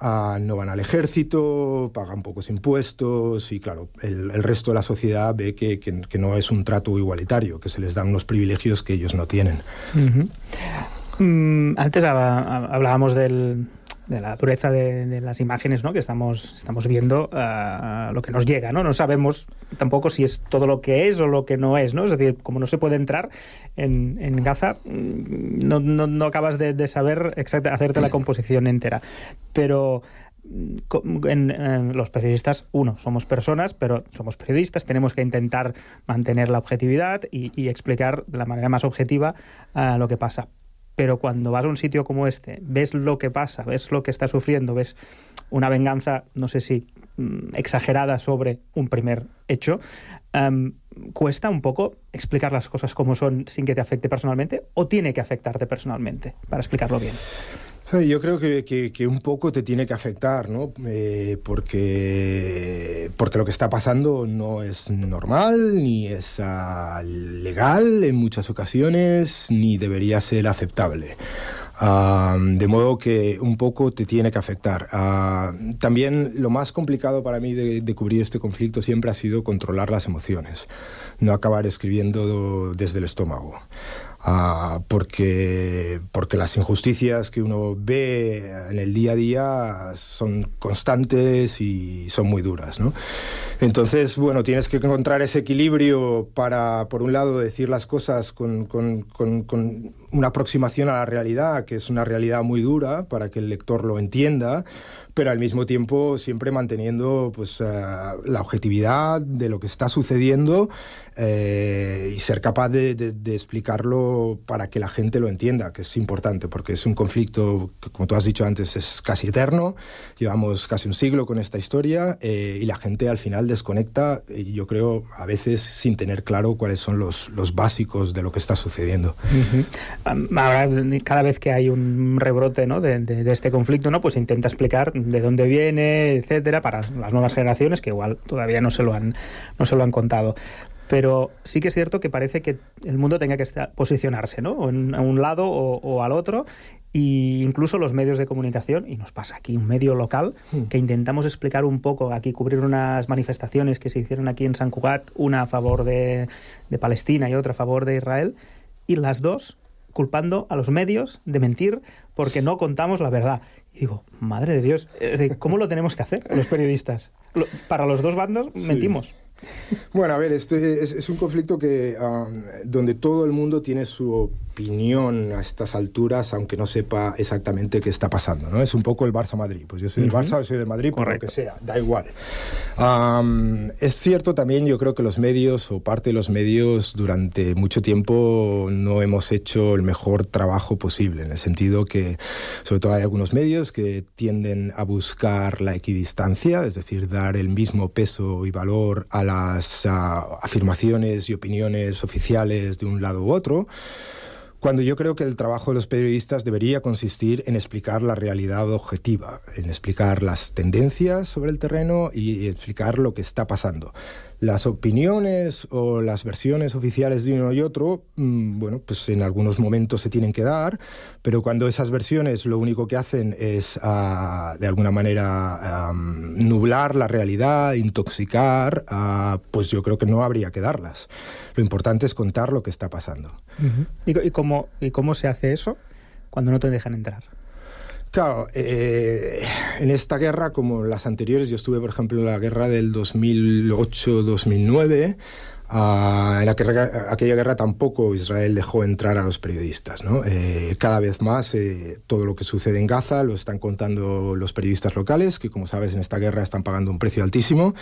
uh, no van al ejército, pagan pocos impuestos y claro, el, resto de la sociedad ve que, no es un trato igualitario, que se les dan unos privilegios que ellos no tienen. Uh antes hablábamos del, de la dureza de, las imágenes ¿no? que estamos, estamos viendo, uh, lo que nos llega. ¿no? no sabemos tampoco si es todo lo que es o lo que no es. ¿no? Es decir, como no se puede entrar en, en Gaza, no, no, no acabas de, saber exactamente hacerte la composición entera. Pero co- en, eh, los periodistas, uno, somos personas, pero somos periodistas, tenemos que intentar mantener la objetividad y, y explicar de la manera más objetiva eh, lo que pasa. Pero cuando vas a un sitio como este, ves lo que pasa, ves lo que está sufriendo, ves una venganza, no sé si mm, exagerada sobre un primer hecho, em, ¿cuesta un poco explicar las cosas como son sin que te afecte personalmente o tiene que afectarte personalmente para explicarlo bien? Yo creo que, que- que un poco te tiene que afectar, ¿no? Eh, porque, porque lo que está pasando no es normal, ni es ah, legal en muchas ocasiones, ni debería ser aceptable. De modo que un poco te tiene que afectar. Ah, también lo más complicado para mí de cubrir este conflicto siempre ha sido controlar las emociones, no acabar escribiendo desde el estómago. Ah, porque, porque las injusticias que uno ve en el día a día son constantes y son muy duras. ¿no? Entonces, bueno, tienes que encontrar ese equilibrio para, por un lado, decir las cosas con, una aproximación a la realidad, que es una realidad muy dura, para que el lector lo entienda, pero al mismo tiempo siempre manteniendo pues, eh, la objetividad de lo que está sucediendo eh, y ser capaz de, de- de explicarlo para que la gente lo entienda, que es importante, porque es un conflicto que, como tú has dicho antes, es casi eterno. Llevamos casi un siglo con esta historia eh, y la gente al final desconecta, y yo creo, a veces sin tener claro cuáles son los, los básicos de lo que está sucediendo. Am- Ahora, cada vez que hay un rebrote ¿no? de- de este conflicto, ¿no? pues intenta explicar de dónde viene, etcétera, para las nuevas generaciones que igual todavía no se lo han, no se lo han contado. Pero sí que es cierto que parece que el mundo tenga que estar- posicionarse, ¿no? O en- a un lado o, o al otro. Y incluso los medios de comunicación, y nos pasa aquí un medio local, que intentamos explicar un poco, aquí cubrir unas manifestaciones que se hicieron aquí en San Cugat, una a favor de, de Palestina y otra a favor de Israel, y las dos culpando a los medios de mentir porque no contamos la verdad. Y digo, madre de Dios, ¿cómo lo tenemos que hacer los periodistas? Para los dos bandos Sí. Bueno, a ver, este es, es un conflicto que um, donde todo el mundo tiene su opinión a estas alturas, aunque no sepa exactamente qué está pasando, ¿no? Es un poco el Barça-Madrid. Pues yo soy del Ujú. Barça, yo soy del Madrid, por lo que sea, da igual. Um, es cierto también, yo creo que los medios o parte de los medios durante mucho tiempo no hemos hecho el mejor trabajo posible, en el sentido que sobre todo hay algunos medios que tienden a buscar la equidistancia, es decir, dar el mismo peso y valor a las ah, afirmaciones y opiniones oficiales de un lado u otro. Cuando yo creo que el trabajo de los periodistas debería consistir en explicar la realidad objetiva, en explicar las tendencias sobre el terreno y explicar lo que está pasando. Las opiniones o las versiones oficiales de uno y otro, mm, bueno, pues en algunos momentos se tienen que dar, pero cuando esas versiones lo único que hacen es, ah, de alguna manera, nublar la realidad, intoxicar, ah, pues yo creo que no habría que darlas. Lo importante es contar lo que está pasando. ¿Y, co- y cómo, ¿Y cómo se hace eso cuando no te dejan entrar? Claro, eh, en esta guerra, como las anteriores, yo estuve, por ejemplo, en la guerra del 2008-2009. En aquella, aquella guerra tampoco Israel dejó entrar a los periodistas. ¿no? Eh, cada vez más eh, todo lo que sucede en Gaza lo están contando los periodistas locales, que como sabes en esta guerra están pagando un precio altísimo,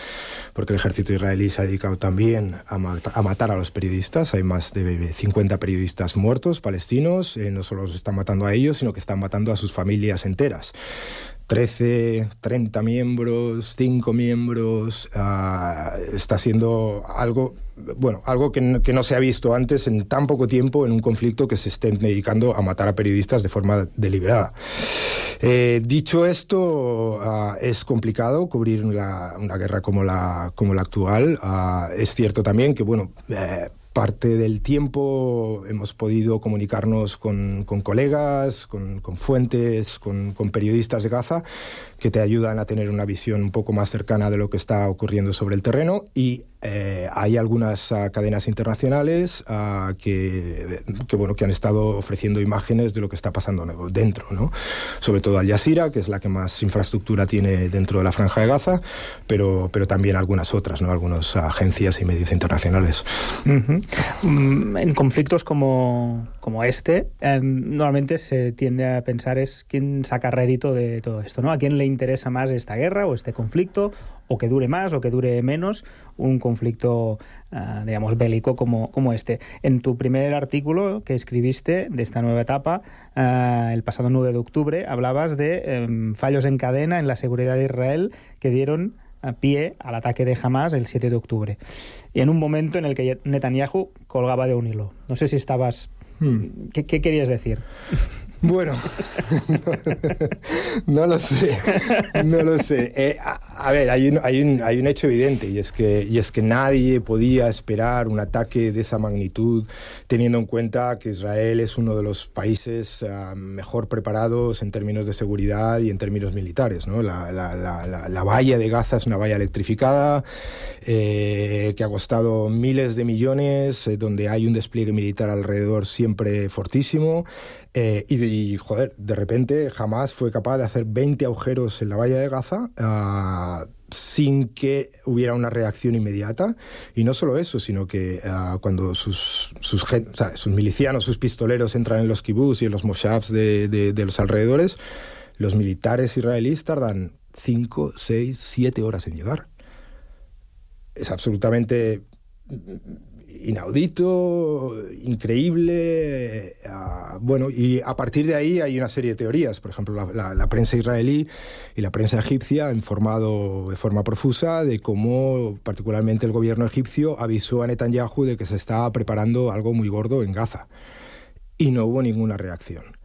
porque el ejército israelí se ha dedicado también a, mata- a matar a los periodistas. Hay más de 50 periodistas muertos palestinos, eh, no solo los están matando a ellos, sino que están matando a sus familias enteras. 13, 30 miembros, 5 miembros, ah, está siendo algo, bueno, algo que no, que no se ha visto antes en tan poco tiempo en un conflicto que se estén dedicando a matar a periodistas de forma deliberada. Eh, dicho esto, ah, es complicado cubrir una, guerra como la, como la actual. Ah, es cierto también que, bueno, eh, parte del tiempo hemos podido comunicarnos con, colegas, con, fuentes, con, periodistas de Gaza que te ayudan a tener una visión un poco más cercana de lo que está ocurriendo sobre el terreno y eh, hay algunas ah, cadenas internacionales ah, que, bueno, que han estado ofreciendo imágenes de lo que está pasando dentro, ¿no? sobre todo Al Jazeera, que es la que más infraestructura tiene dentro de la franja de Gaza, pero, pero también algunas otras, ¿no? algunas agencias y medios internacionales. En conflictos como, como este, eh, normalmente se tiende a pensar es quién saca rédito de todo esto, ¿no? ¿A quién le interesa más esta guerra o este conflicto? O que dure más o que dure menos un conflicto, ah, digamos, bélico como, como este. En tu primer artículo que escribiste de esta nueva etapa, ah, el pasado 9 de octubre, hablabas de em, fallos en cadena en la seguridad de Israel que dieron pie al ataque de Hamas el 7 de octubre. Y en un momento en el que Netanyahu colgaba de un hilo. No sé si estabas... ¿Qué, qué querías decir? Bueno, <laughs> no lo sé, no lo sé. Eh, a, ver, hay un, hay, un, hay un hecho evidente y es, que, y es que nadie podía esperar un ataque de esa magnitud teniendo en cuenta que Israel es uno de los países ah, mejor preparados en términos de seguridad y en términos militares. ¿no? La, la, la, la, la valla de Gaza es una valla electrificada eh, que ha costado miles de millones, eh, donde hay un despliegue militar alrededor siempre fortísimo. Eh, y, joder, de repente jamás fue capaz de hacer 20 agujeros en la valla de Gaza ah, sin que hubiera una reacción inmediata. Y no solo eso, sino que ah, cuando sus, sus, o sea, sus milicianos, sus pistoleros entran en los kibbutz y en los moshavs de, de- de los alrededores, los militares israelíes tardan 5, 6, 7 horas en llegar. Es absolutamente inaudito, increíble. ah, bueno, y a partir de ahí hay una serie de teorías. Por ejemplo, la prensa israelí y la prensa egipcia han informado de forma profusa de cómo, particularmente el gobierno egipcio, avisó a Netanyahu de que se estaba preparando algo muy gordo en Gaza. Y no hubo ninguna reacción.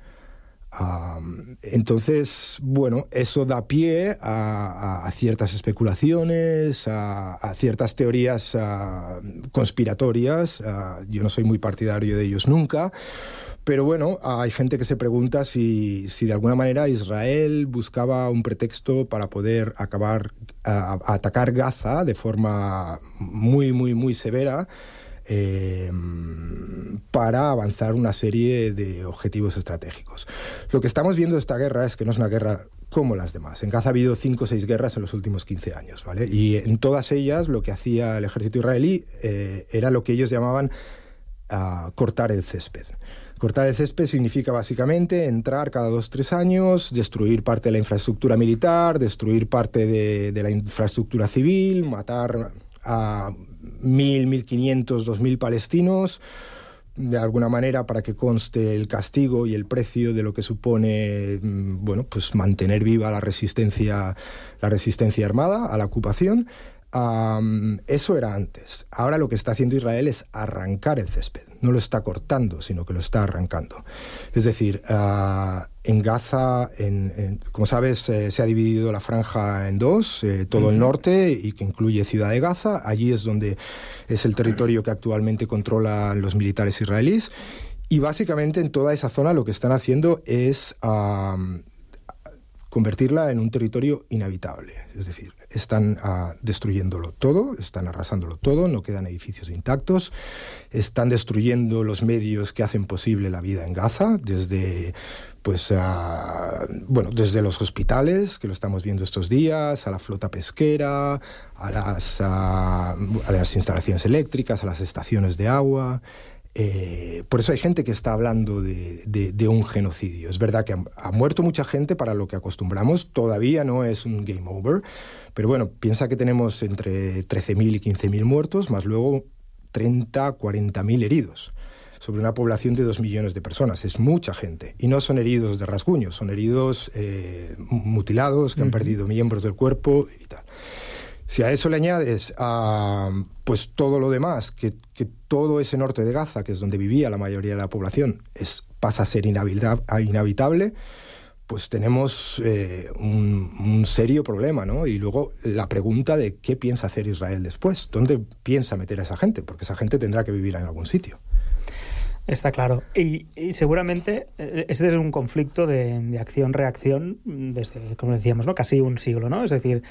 Entonces, bueno, eso da pie a, ciertas especulaciones, a, a ciertas teorías ah, conspiratorias. Ah, yo no soy muy partidario de ellos nunca, pero bueno, hay gente que se pregunta si, si de alguna manera Israel buscaba un pretexto para poder acabar, a, a atacar Gaza de forma muy, muy, muy severa eh, para avanzar una serie de objetivos estratégicos. Lo que estamos viendo de esta guerra es que no es una guerra como las demás. En Gaza ha habido cinco o seis guerras en los últimos 15 años, ¿vale? Y en todas ellas lo que hacía el ejército israelí eh, era lo que ellos llamaban ah, cortar el césped. Cortar el césped significa básicamente entrar cada dos tres años, destruir parte de la infraestructura militar, destruir parte de, de la infraestructura civil, matar a mil, mil quinientos, dos mil palestinos, de alguna manera para que conste el castigo y el precio de lo que supone mm, bueno pues mantener viva la resistencia la resistencia armada a la ocupación eso era antes. Ahora lo que está haciendo Israel es arrancar el césped. No lo está cortando, sino que lo está arrancando. Es decir, ah, en Gaza, en- en- como sabes, eh, se ha dividido la franja en dos, eh, todo el norte y que incluye Ciudad de Gaza. Allí es donde es el territorio que actualmente controlan los militares israelíes. Y básicamente en toda esa zona lo que están haciendo es am, convertirla en un territorio inhabitable. Es decir, están ah, destruyéndolo todo, están arrasándolo todo, no quedan edificios intactos, están destruyendo los medios que hacen posible la vida en Gaza, desde pues bueno, desde los hospitales, que lo estamos viendo estos días, a la flota pesquera, a las, ah, a las instalaciones eléctricas, a las estaciones de agua. Eh, por eso hay gente que está hablando de, un genocidio. Es verdad que ha, ha muerto mucha gente para lo que acostumbramos, todavía no es un game over, pero bueno, piensa que tenemos entre 13.000 y 15.000 muertos, más luego 30, 40.000 heridos sobre una población de 2 millones de personas. Es mucha gente. Y no son heridos de rasguños, son heridos eh, mutilados, que han perdido miembros del cuerpo y tal. Si a eso le añades ah, pues todo lo demás, que, que todo ese norte de Gaza, que es donde vivía la mayoría de la población, es, pasa a ser inhabita- a inhabitable, pues tenemos eh, un, un serio problema, ¿no? Y luego la pregunta de qué piensa hacer Israel después, ¿dónde piensa meter a esa gente? Porque esa gente tendrá que vivir en algún sitio. Está claro. Y, y seguramente eh, este es un conflicto de, de acción-reacción desde, como decíamos, ¿no? casi un siglo. ¿no? Es decir,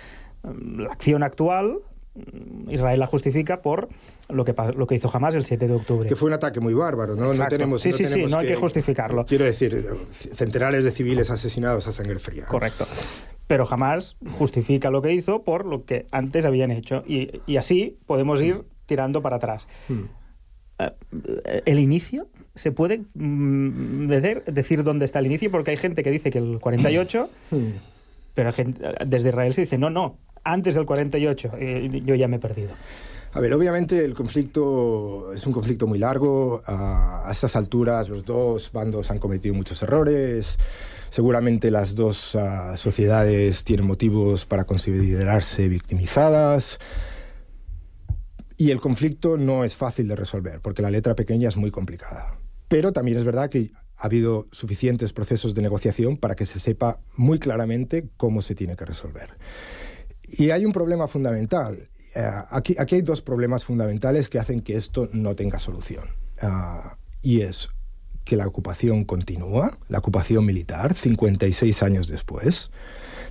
mm, la acción actual, mm, Israel la justifica por lo que, lo que hizo Hamas el 7 de octubre. Que fue un ataque muy bárbaro, ¿no? No tenemos, Sí, sí, sí, tenemos no hay que justificarlo. Quiero decir, centenares de civiles asesinados a sangre fría. Correcto. Pero jamás justifica lo que hizo por lo que antes habían hecho. Y, y así podemos ir tirando para atrás. Hmm. El inicio. ¿Se puede mm, decir, decir dónde está el inicio? Porque hay gente que dice que el 48, pero desde Israel se dice, no, no, antes del 48. Eh, yo ya me he perdido. A ver, obviamente el conflicto es un conflicto muy largo. A, a estas alturas los dos bandos han cometido muchos errores. Seguramente las dos ah, sociedades tienen motivos para considerarse victimizadas. Y el conflicto no es fácil de resolver, porque la letra pequeña es muy complicada. Pero también es verdad que ha habido suficientes procesos de negociación para que se sepa muy claramente cómo se tiene que resolver. Y hay un problema fundamental. Eh, aquí, hay dos problemas fundamentales que hacen que esto no tenga solución. Ah, y es que la ocupación continúa, la ocupación militar, 56 años después.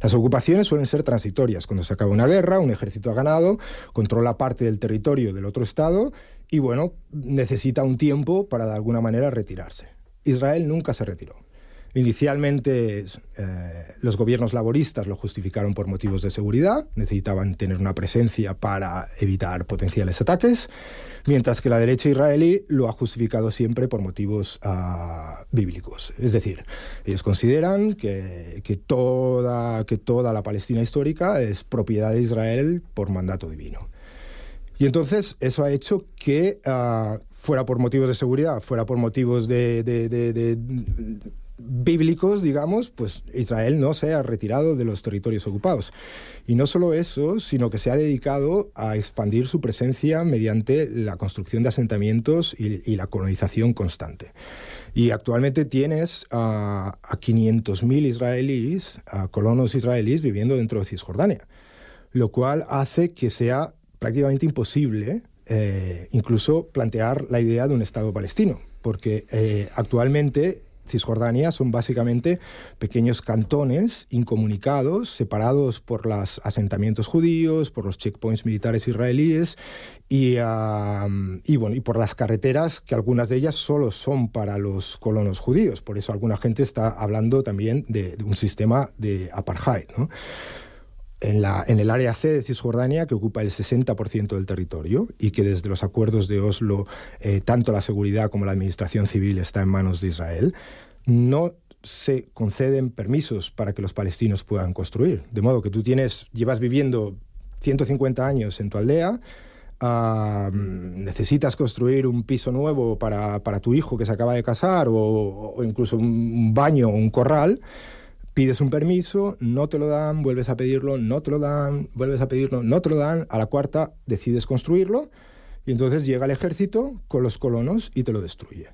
Las ocupaciones suelen ser transitorias. Cuando se acaba una guerra, un ejército ha ganado, controla parte del territorio del otro Estado y, bueno, necesita un tiempo para de alguna manera retirarse. Israel nunca se retiró. Inicialmente eh, los gobiernos laboristas lo justificaron por motivos de seguridad, necesitaban tener una presencia para evitar potenciales ataques, mientras que la derecha israelí lo ha justificado siempre por motivos ah, bíblicos. Es decir, ellos consideran que, que toda, que toda la Palestina histórica es propiedad de Israel por mandato divino. Y entonces eso ha hecho que, ah, fuera por motivos de seguridad, fuera por motivos de, bíblicos, digamos, pues Israel no se ha retirado de los territorios ocupados. Y no solo eso, sino que se ha dedicado a expandir su presencia mediante la construcción de asentamientos y, la colonización constante. Y actualmente tienes ah, a 500.000 israelíes, a colonos israelíes viviendo dentro de Cisjordania, lo cual hace que sea prácticamente imposible eh, incluso plantear la idea de un Estado palestino, porque eh, actualmente Cisjordania son básicamente pequeños cantones incomunicados, separados por los asentamientos judíos, por los checkpoints militares israelíes y, bueno, y por las carreteras, que algunas de ellas solo son para los colonos judíos. Por eso alguna gente está hablando también de, de un sistema de apartheid. ¿no? En, el área C de Cisjordania, que ocupa el 60% del territorio y que desde los acuerdos de Oslo, eh, tanto la seguridad como la administración civil está en manos de Israel, no se conceden permisos para que los palestinos puedan construir. De modo que tú tienes, llevas viviendo 150 años en tu aldea, necesitas construir un piso nuevo para, tu hijo que se acaba de casar o incluso un baño o un corral, pides un permiso, no te lo dan, vuelves a pedirlo, no te lo dan, vuelves a pedirlo, no te lo dan, a la cuarta decides construirlo y entonces llega el ejército con los colonos y te lo destruye.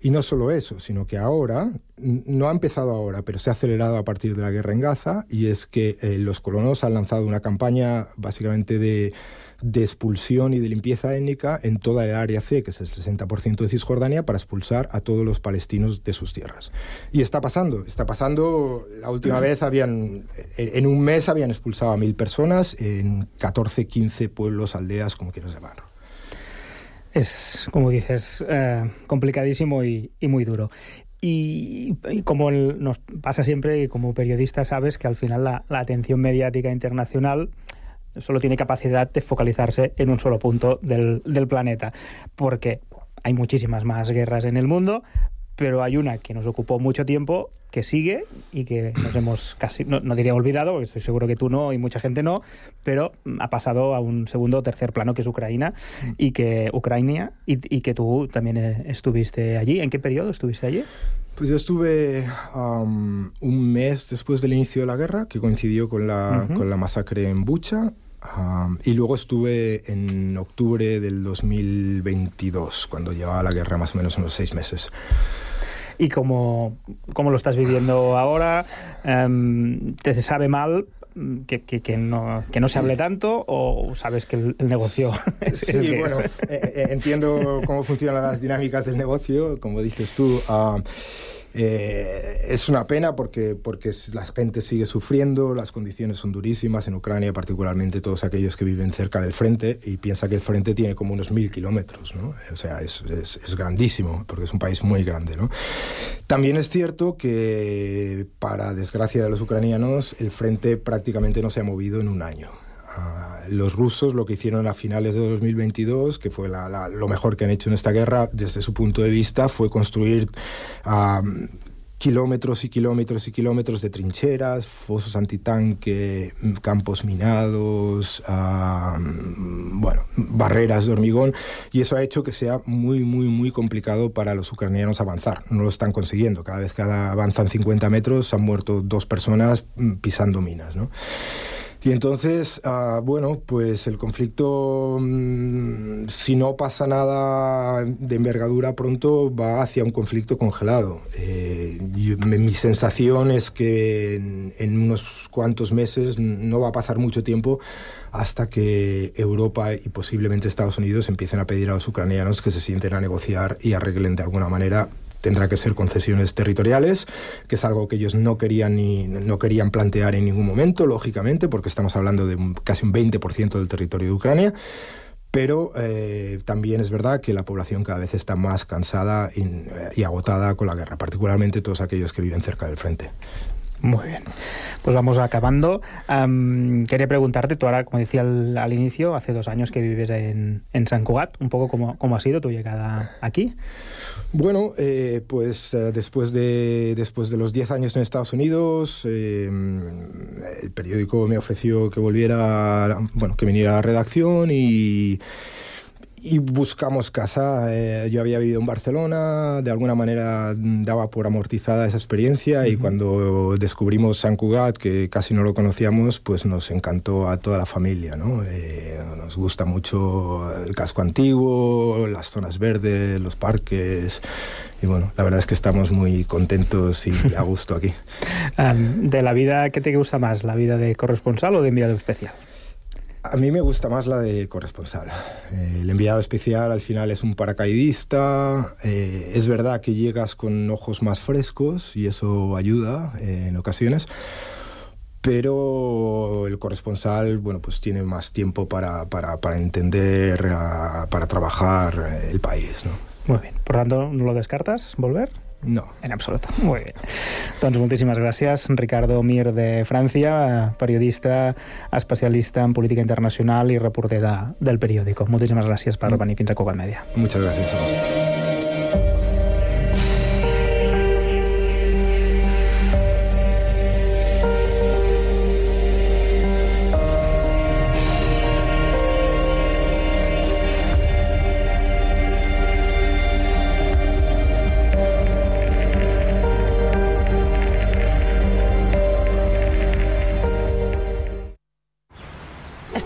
Y no solo eso, sino que ahora, no ha empezado ahora, pero se ha acelerado a partir de la guerra en Gaza, y es que eh, los colonos han lanzado una campaña básicamente de, de expulsión y de limpieza étnica en toda el área C, que es el 60% de Cisjordania, para expulsar a todos los palestinos de sus tierras. Y está pasando, está pasando, la última vez habían, en un mes habían expulsado a mil personas en 14, 15 pueblos, aldeas, como quieras llamarlo. Es, como dices, eh, complicadísimo y, y muy duro. Y, y como el- nos pasa siempre, y como periodista sabes que al final la, la atención mediática internacional solo tiene capacidad de focalizarse en un solo punto del, del planeta, porque hay muchísimas más guerras en el mundo, pero hay una que nos ocupó mucho tiempo, que sigue y que nos hemos casi, no, no diría olvidado, porque estoy seguro que tú no y mucha gente no, pero ha pasado a un segundo o tercer plano que es Ucrania y que Ucrania y, y que tú también eh, estuviste allí. ¿En qué periodo estuviste allí? Pues yo estuve un mes después del inicio de la guerra, que coincidió con la, con la masacre en Bucha, y luego estuve en octubre del 2022, cuando llevaba la guerra más o menos unos seis meses. ¿Y cómo, cómo lo estás viviendo ahora? Em, ¿Te sabe mal que, que- que no, que no se hable tanto o sabes que el, el negocio es, Sí, <laughs> es el que bueno, es? eh, eh, entiendo cómo funcionan las dinámicas del negocio, como dices tú. ah, eh, es una pena porque, porque la gente sigue sufriendo, las condiciones son durísimas en Ucrania, particularmente todos aquellos que viven cerca del frente y piensa que el frente tiene como unos mil kilómetros, ¿no? O sea, es, es- es grandísimo porque es un país muy grande, ¿no? También es cierto que, para desgracia de los ucranianos, el frente prácticamente no se ha movido en un año. Los rusos lo que hicieron a finales de 2022, que fue la- lo mejor que han hecho en esta guerra desde su punto de vista, fue construir kilómetros y kilómetros y kilómetros de trincheras, fosos antitanque, campos minados, bueno, barreras de hormigón, y eso ha hecho que sea muy, muy, muy complicado para los ucranianos avanzar. No lo están consiguiendo. Cada vez que avanzan 50 metros han muerto dos personas mm, pisando minas, ¿no? Y entonces, ah, bueno, pues el conflicto, mm, si no pasa nada de envergadura pronto, va hacia un conflicto congelado. Eh, mi sensación es que en unos cuantos meses no va a pasar mucho tiempo hasta que Europa y posiblemente Estados Unidos empiecen a pedir a los ucranianos que se sienten a negociar y arreglen de alguna manera tendrá que ser concesiones territoriales, que es algo que ellos no querían ni no querían plantear en ningún momento, lógicamente, porque estamos hablando de casi un 20% del territorio de Ucrania. Pero eh, también es verdad que la población cada vez está más cansada y, y agotada con la guerra, particularmente todos aquellos que viven cerca del frente. Muy bien. Pues vamos acabando. Am, quería preguntarte, tú ahora, como decía al, inicio, hace dos años que vives en, en San Cugat, un poco cómo, cómo ha sido tu llegada aquí. Bueno, eh, pues eh, después, de, después de los 10 años en Estados Unidos, eh, el periódico me ofreció que volviera, bueno, que viniera a la redacción y, y buscamos casa. Eh, yo había vivido en Barcelona, de alguna manera daba por amortizada esa experiencia y cuando descubrimos San Cugat, que casi no lo conocíamos, pues nos encantó a toda la familia. ¿no? Eh, nos gusta mucho el casco antiguo, las zonas verdes, los parques y bueno, la verdad es que estamos muy contentos y a <laughs> gusto aquí. Am, de la vida, ¿qué te gusta más? ¿La vida de corresponsal o de enviado especial? A mí me gusta más la de corresponsal. Eh, el enviado especial al final es un paracaidista. eh, es verdad que llegas con ojos más frescos y eso ayuda eh, en ocasiones. Pero el corresponsal, bueno, pues tiene más tiempo para, para, para entender, para trabajar el país, ¿no? Muy bien. Por tanto, ¿no lo descartas? ¿Volver? No. En absoluto. <laughs> Muy bien. Doncs moltíssimes gràcies, Ricardo Mir de França, periodista, especialista en política internacional i reporter de, del periòdico. Moltíssimes gràcies per venir fins a Cugat Mèdia. Muchas gracias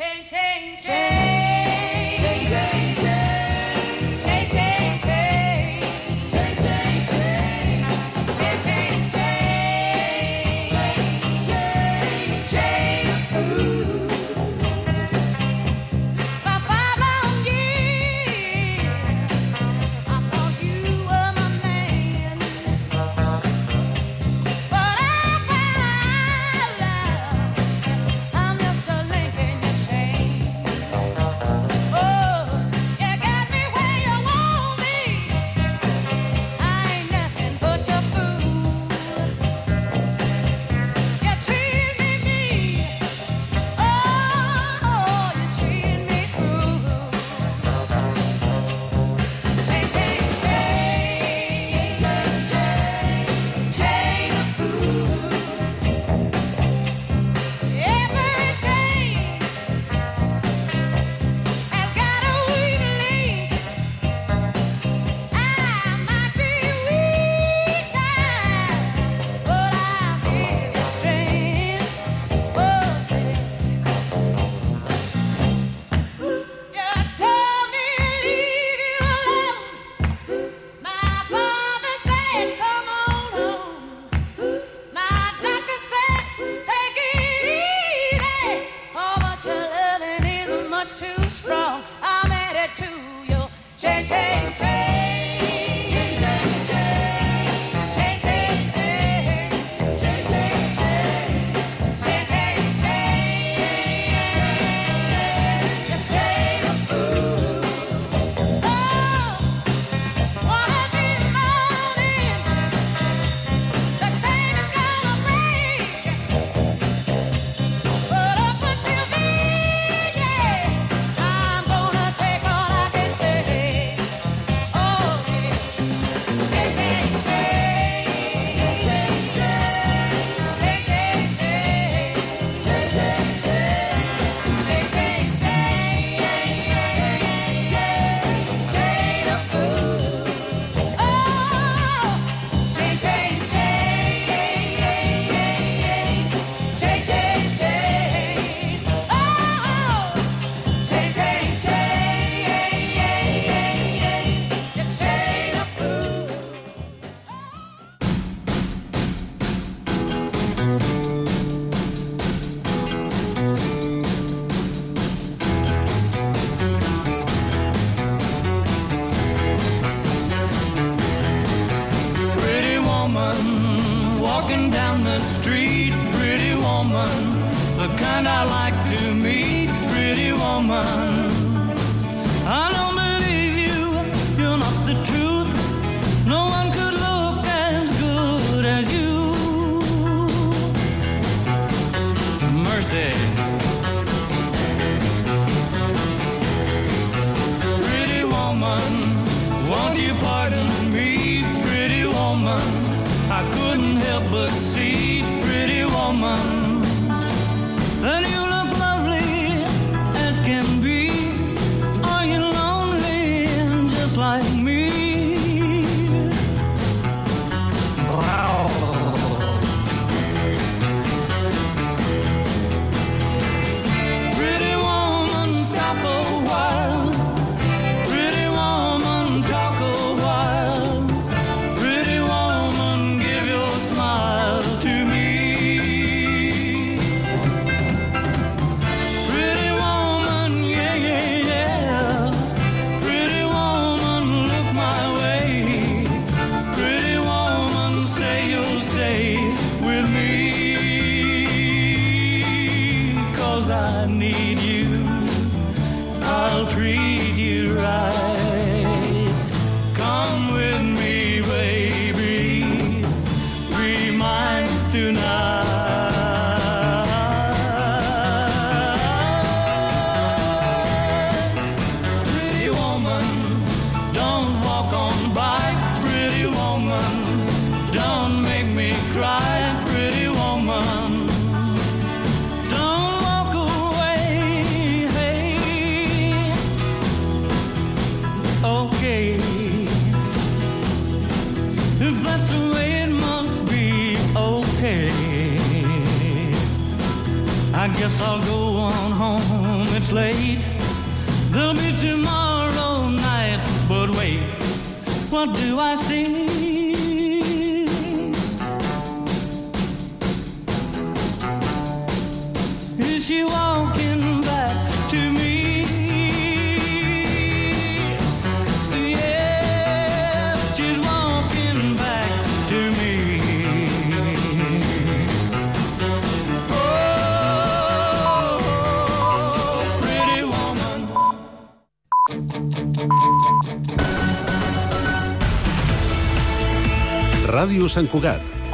change, change, change. Ràdio Sant Cugat,